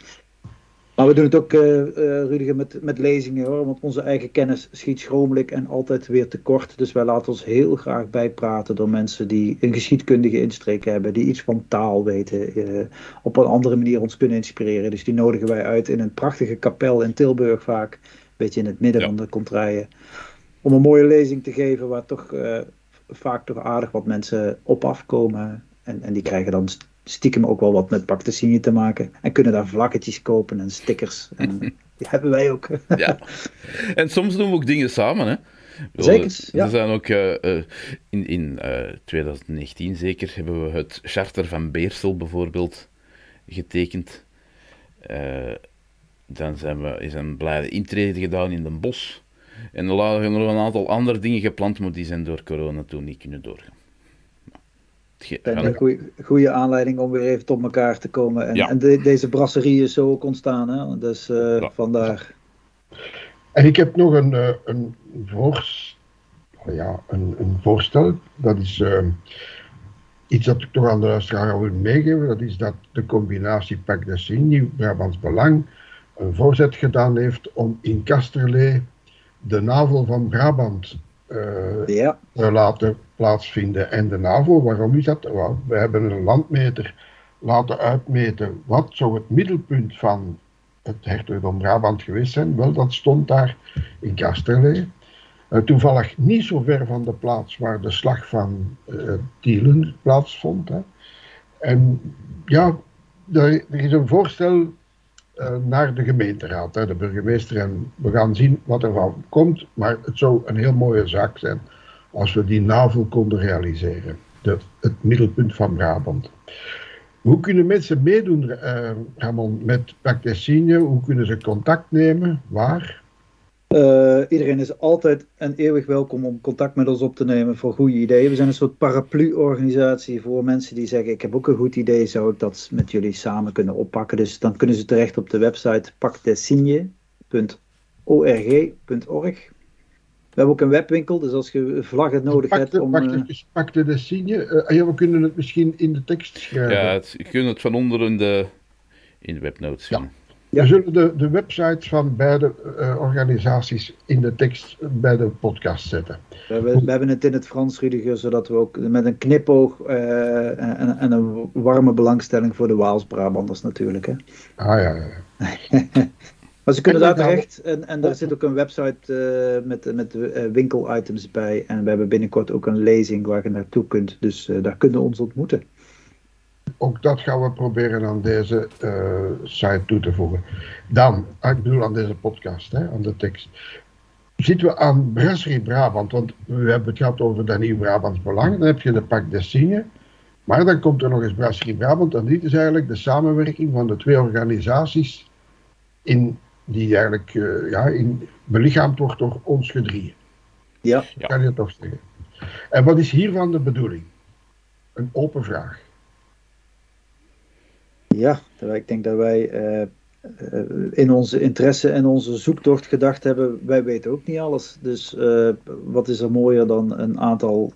Speaker 4: Maar we doen het ook, eh, eh, Rudiger, met, met lezingen hoor. Want onze eigen kennis schiet schromelijk en altijd weer tekort. Dus wij laten ons heel graag bijpraten door mensen die een geschiedkundige insteek hebben. Die iets van taal weten. eh, op een andere manier ons kunnen inspireren. Dus die nodigen wij uit in een prachtige kapel in Tilburg vaak. Een beetje in het midden
Speaker 3: Ja.
Speaker 4: van de contraien. Om een mooie lezing te geven waar toch vaak toch aardig wat mensen op afkomen. En, en die krijgen dan stiekem ook wel wat met Pactesinie te maken. En kunnen daar vlaggetjes kopen en stickers. En die hebben wij ook.
Speaker 3: Ja. En soms doen we ook dingen samen, hè.
Speaker 4: Zeker,
Speaker 3: Er
Speaker 4: ja.
Speaker 3: zijn ook eh, eh, in, in eh, 2019 zeker hebben we het charter van Beersel bijvoorbeeld getekend. Eh, dan zijn we, is een blijde intrede gedaan in Den Bosch. En er lagen nog een aantal andere dingen gepland, maar die zijn door corona toen niet kunnen doorgaan. Gaan-
Speaker 4: een goede aanleiding om weer even tot elkaar te komen. En,
Speaker 3: Ja.
Speaker 4: en de- deze brasserie is zo ook ontstaan. Hè? Dus eh,
Speaker 3: Ja.
Speaker 4: vandaar.
Speaker 1: En ik heb nog een, eh, een, voors, ja, een, een voorstel. Dat is. eh, iets dat ik toch aan de luisteraar wil meegeven, dat is dat de combinatie Pak de Signe, Brabants Belang, een voorzet gedaan heeft om in Kasterlee de navel van Brabant
Speaker 4: ja.
Speaker 1: te laten plaatsvinden. En de NAVO, waarom is dat? we hebben een landmeter laten uitmeten wat zou het middelpunt van het hertogdom Brabant geweest zijn. Wel, dat stond daar in Kasterlee. Uh, toevallig niet zo ver van de plaats waar de slag van uh, Tielen plaatsvond. Hè. En ja, er, er, is een voorstel naar de gemeenteraad, de burgemeester. En we gaan zien wat er van komt. Maar het zou een heel mooie zaak zijn als we die navel konden realiseren. Het middelpunt van Brabant. Hoe kunnen mensen meedoen, uh, Ramon, met Pactessine? Hoe kunnen ze contact nemen? Waar?
Speaker 4: Uh, iedereen is altijd en eeuwig welkom om contact met ons op te nemen voor goede ideeën. We zijn een soort paraplu-organisatie voor mensen die zeggen: Ik heb ook een goed idee, zou ik dat met jullie samen kunnen oppakken? Dus dan kunnen ze terecht op de website pactesigne.org.org. We hebben ook een webwinkel, dus als je vlaggen nodig
Speaker 1: pakte,
Speaker 4: hebt om...
Speaker 1: Pakte, uh... pakte de signe. Uh, ja, we kunnen het misschien in de tekst schrijven.
Speaker 3: Ja, het, je kunt het van onder in de, in de webnotes zien.
Speaker 1: Ja. Ja. We zullen de, de websites van beide uh, organisaties in de tekst bij de podcast zetten.
Speaker 4: We, we, we hebben het in het Frans, Rudiger, zodat we ook met een knipoog uh, en, en, een warme belangstelling voor de Waals-Brabanders natuurlijk. Hè.
Speaker 1: Ah ja, ja.
Speaker 4: maar ze kunnen daar terecht en, en daar zit ook een website uh, met, met winkelitems bij. En we hebben binnenkort ook een lezing waar je naartoe kunt. Dus daar kunnen we ons ontmoeten
Speaker 1: ook dat gaan we proberen aan deze uh, site toe te voegen. Dan, ik bedoel aan deze podcast, hè, aan de tekst. Zitten we aan Brasserie Brabant, want we hebben het gehad over dat nieuw Brabants Belang. Dan heb je de Pak Dessine. Maar dan komt er nog eens Brasserie Brabant. En dit is eigenlijk de samenwerking van de twee organisaties in, die eigenlijk uh, ja, in, belichaamd wordt door ons gedrieën.
Speaker 4: Ja.
Speaker 1: Kan je toch zeggen. En wat is hiervan de bedoeling? Een open vraag.
Speaker 4: Ja, ik denk dat wij uh, in onze interesse en onze zoektocht gedacht hebben, wij weten ook niet alles. Dus uh, wat is er mooier dan een aantal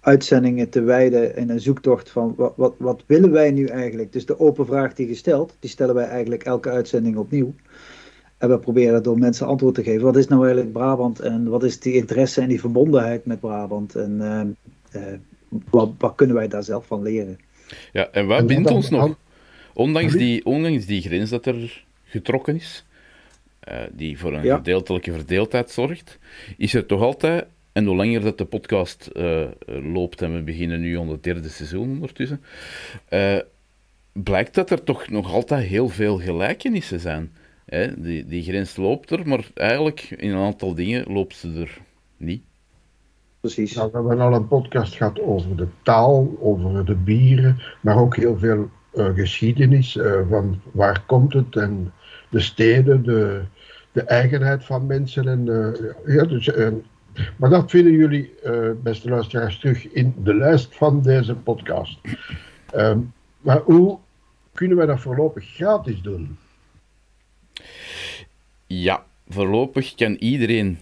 Speaker 4: uitzendingen te wijden in een zoektocht van wat, wat, wat willen wij nu eigenlijk? Dus de open vraag die gesteld, die stellen wij eigenlijk elke uitzending opnieuw. En we proberen door mensen antwoord te geven. Wat is nou eigenlijk Brabant en wat is die interesse en die verbondenheid met Brabant? En wat, wat kunnen wij daar zelf van leren?
Speaker 3: Ja, en wat bindt ons nog? Ondanks die, ondanks die grens dat er getrokken is, uh, die voor een ja. gedeeltelijke verdeeldheid zorgt, is er toch altijd, en hoe langer dat de podcast uh, loopt, en we beginnen nu aan het derde seizoen ondertussen, uh, blijkt dat er toch nog altijd heel veel gelijkenissen zijn. Hè? Die, die grens loopt er, maar eigenlijk in een aantal dingen loopt ze er niet.
Speaker 4: Precies.
Speaker 1: Nou, we hebben al een podcast gehad over de taal, over de bieren, maar ook heel veel uh, geschiedenis uh, van waar komt het en de steden, de, de eigenheid van mensen. En, uh, ja, dus, maar dat vinden jullie, beste luisteraars, terug in de lijst van deze podcast. Ehm, maar hoe kunnen wij dat voorlopig gratis doen?
Speaker 3: Ja, voorlopig kan iedereen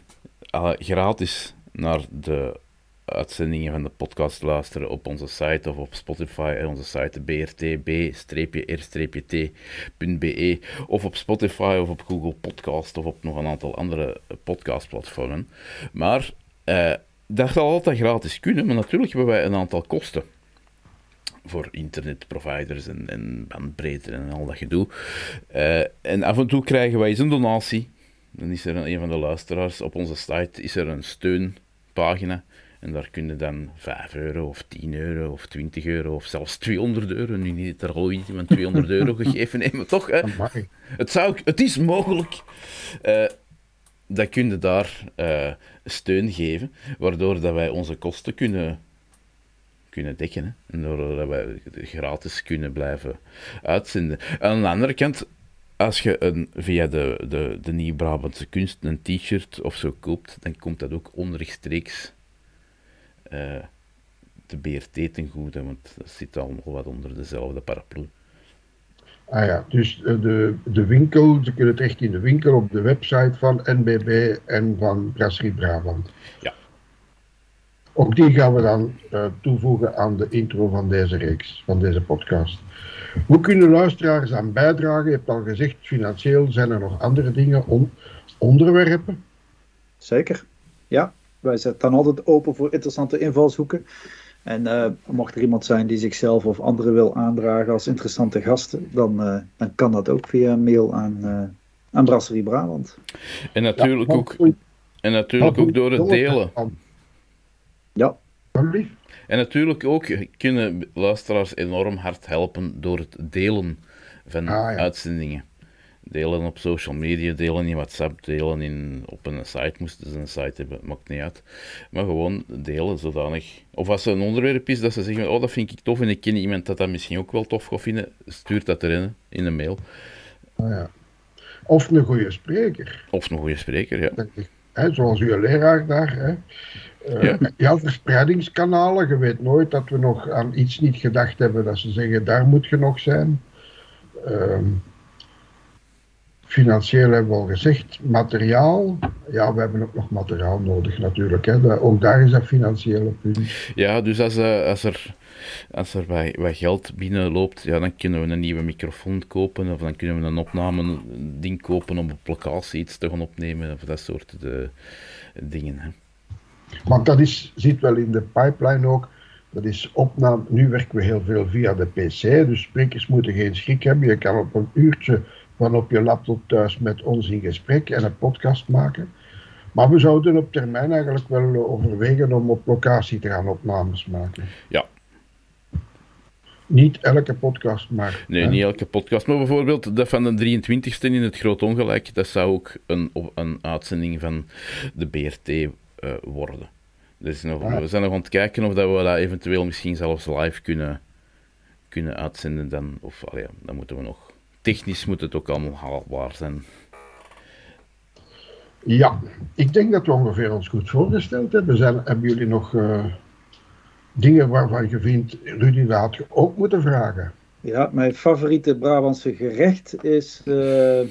Speaker 3: gratis naar de uitzendingen van de podcast luisteren op onze site of op Spotify en onze site brtb-r-t.be of op Spotify of op Google Podcast of op nog een aantal andere podcastplatformen. Maar uh, dat zal altijd gratis kunnen, maar natuurlijk hebben wij een aantal kosten voor internetproviders en, en bandbreedte en al dat gedoe. Uh, en af en toe krijgen wij eens een donatie. Dan is er een, een van de luisteraars op onze site is er een steunpagina. En daar kun je dan 5 euro of 10 euro of 20 euro of zelfs 200 euro. Nu niet er al iemand 200 euro gegeven nemen, toch? Hè? Het, zou, het is mogelijk. Uh, dat kun je daar uh, steun geven, waardoor dat wij onze kosten kunnen, kunnen dekken. Hè? En doordat wij gratis kunnen blijven uitzenden. Aan de andere kant, als je een, via de, de, de Nieuw-Brabantse kunst een t-shirt of zo koopt, dan komt dat ook onrechtstreeks uh, de BRT ten goede, want dat zit allemaal wat onder dezelfde paraplu.
Speaker 1: Ah ja, dus de, de winkel, ze kunnen het echt in de winkel op de website van NBB en van Brasserie Brabant.
Speaker 3: Ja.
Speaker 1: Ook die gaan we dan uh, toevoegen aan de intro van deze reeks, van deze podcast. Hoe kunnen luisteraars aan bijdragen? Je hebt al gezegd, financieel zijn er nog andere dingen, on onderwerpen?
Speaker 4: Zeker, ja. Wij zetten altijd open voor interessante invalshoeken. En uh, mocht er iemand zijn die zichzelf of anderen wil aandragen als interessante gasten, dan, uh, dan kan dat ook via mail aan, uh, aan Brasserie Brabant.
Speaker 3: En natuurlijk, ja, ook, en natuurlijk ook door het delen.
Speaker 4: Ja.
Speaker 3: En natuurlijk ook kunnen luisteraars enorm hard helpen door het delen van ah, ja. uitzendingen. Delen op social media, delen in WhatsApp, delen in, op een site. Moesten ze een site hebben, maakt niet uit. Maar gewoon delen zodanig. Of als er een onderwerp is dat ze zeggen: Oh, dat vind ik tof en ik ken iemand dat dat misschien ook wel tof gaat vinden, stuur dat erin in een mail.
Speaker 1: Ah, ja. Of een goede spreker.
Speaker 3: Of een goede spreker, ja.
Speaker 1: Hè, zoals uw leraar daar. Hè. Uh, ja. ja. verspreidingskanalen. Je weet nooit dat we nog aan iets niet gedacht hebben dat ze zeggen: daar moet je nog zijn. Uh, Financieel hebben we al gezegd. Materiaal, ja, we hebben ook nog materiaal nodig natuurlijk. Hè. Ook daar is dat financiële punt.
Speaker 3: Ja, dus als, uh, als er, als er wat, wat, geld binnenloopt, ja, dan kunnen we een nieuwe microfoon kopen. Of dan kunnen we een opname ding kopen om op locatie iets te gaan opnemen. Of dat soort de, dingen. Hè.
Speaker 1: Want dat is, zit wel in de pipeline ook. Dat is opname. Nu werken we heel veel via de PC. Dus sprekers moeten geen schrik hebben. Je kan op een uurtje van op je laptop thuis met ons in gesprek en een podcast maken. Maar we zouden op termijn eigenlijk wel overwegen om op locatie te gaan opnames maken.
Speaker 3: Ja.
Speaker 1: Niet elke podcast, maar...
Speaker 3: Nee, niet elke podcast. Maar bijvoorbeeld dat van de 23e in het Groot Ongelijk, dat zou ook een, een uitzending van de BRT uh, eh, worden. Dus nog, ah. we zijn nog aan het kijken of dat we dat eventueel misschien zelfs live kunnen, kunnen uitzenden. Dan, of, allee, dan moeten we nog technisch moet het ook allemaal haalbaar zijn.
Speaker 1: Ja, ik denk dat we ongeveer ons goed voorgesteld hebben. Zijn, hebben jullie nog uh, dingen waarvan je vindt, Rudy, dat had je ook moeten vragen?
Speaker 4: Ja, mijn favoriete Brabantse gerecht is. Uh...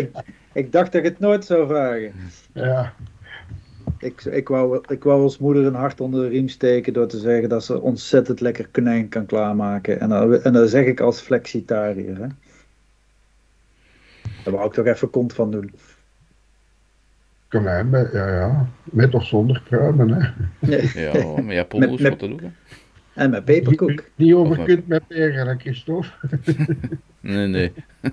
Speaker 4: ik, ik dacht dat ik het nooit zou vragen.
Speaker 1: Ja.
Speaker 4: Ik, ik, wou, ik wou als moeder een hart onder de riem steken door te zeggen dat ze ontzettend lekker konijn kan klaarmaken. En, dan, en dat zeg ik als flexitariër. Hè. Daar wou ik toch even kont van doen.
Speaker 1: Konijn, met, ja, ja. Met of zonder kruimen, hè.
Speaker 3: Ja, maar ja, pommel's wat te doen.
Speaker 4: En met peperkoek.
Speaker 1: Die over kunt met peren, Christophe.
Speaker 3: nee, nee.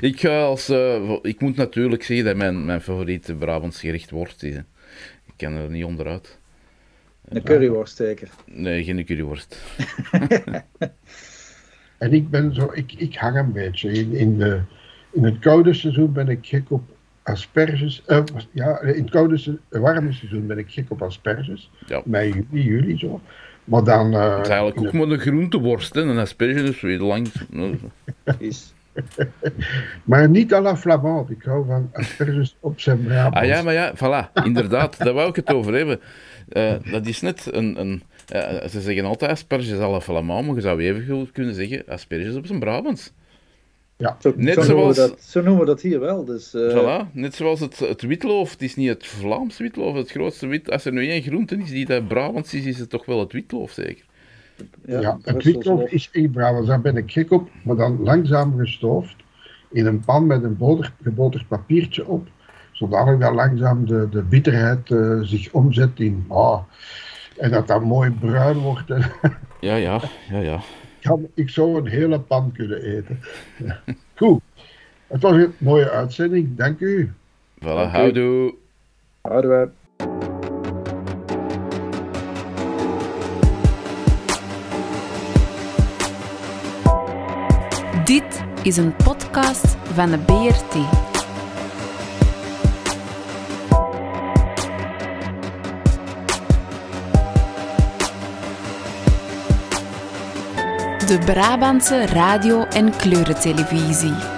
Speaker 3: Ik ga als... Uh, ik moet natuurlijk zeggen dat mijn, mijn favoriete Brabants gericht worst is kan er niet onderuit.
Speaker 4: Een curryworst zeker?
Speaker 3: Nee, geen curryworst.
Speaker 1: en ik ben zo, ik, ik hang een beetje. In, in, de, in het koude seizoen ben ik gek op asperges. Uh, ja, in het koude, warme seizoen ben ik gek op asperges. Ja. Mei, juli, juli zo. Maar dan... Uh,
Speaker 3: het is eigenlijk ook maar een groenteworst, hè. Een asperge is weer lang...
Speaker 4: is.
Speaker 1: maar niet à la Flamand. Ik hou van asperges op zijn Brabant.
Speaker 3: Ah ja, maar ja, voilà. Inderdaad, daar wou ik het over hebben. Uh, dat is net een... een uh, ze zeggen altijd asperges à la Flamand, maar je zou even goed kunnen zeggen asperges op zijn Brabants.
Speaker 1: Ja,
Speaker 4: zo, net zo zoals... noemen, we dat, zo noemen we dat hier wel. Dus, uh...
Speaker 3: Voilà, net zoals het, het witloof. Het is niet het Vlaams witloof, het grootste wit. Als er nu één groente is die dat Brabants is, is het toch wel het witloof, zeker?
Speaker 1: Ja, ja het witloof is in Brabants, daar ben ik gek op, maar dan langzaam gestoofd in een pan met een boter, geboterd papiertje op, zodat dat langzaam de, de bitterheid uh, zich omzet in, ah, en dat dat mooi bruin wordt.
Speaker 3: ja, ja, ja, ja.
Speaker 1: Ik zou een hele pan kunnen eten. Goed, het was een mooie uitzending, dank u.
Speaker 3: Voilà, houdoe.
Speaker 4: Houdoe.
Speaker 2: Dit is een podcast van de BRT. De Brabantse radio- en kleurentelevisie.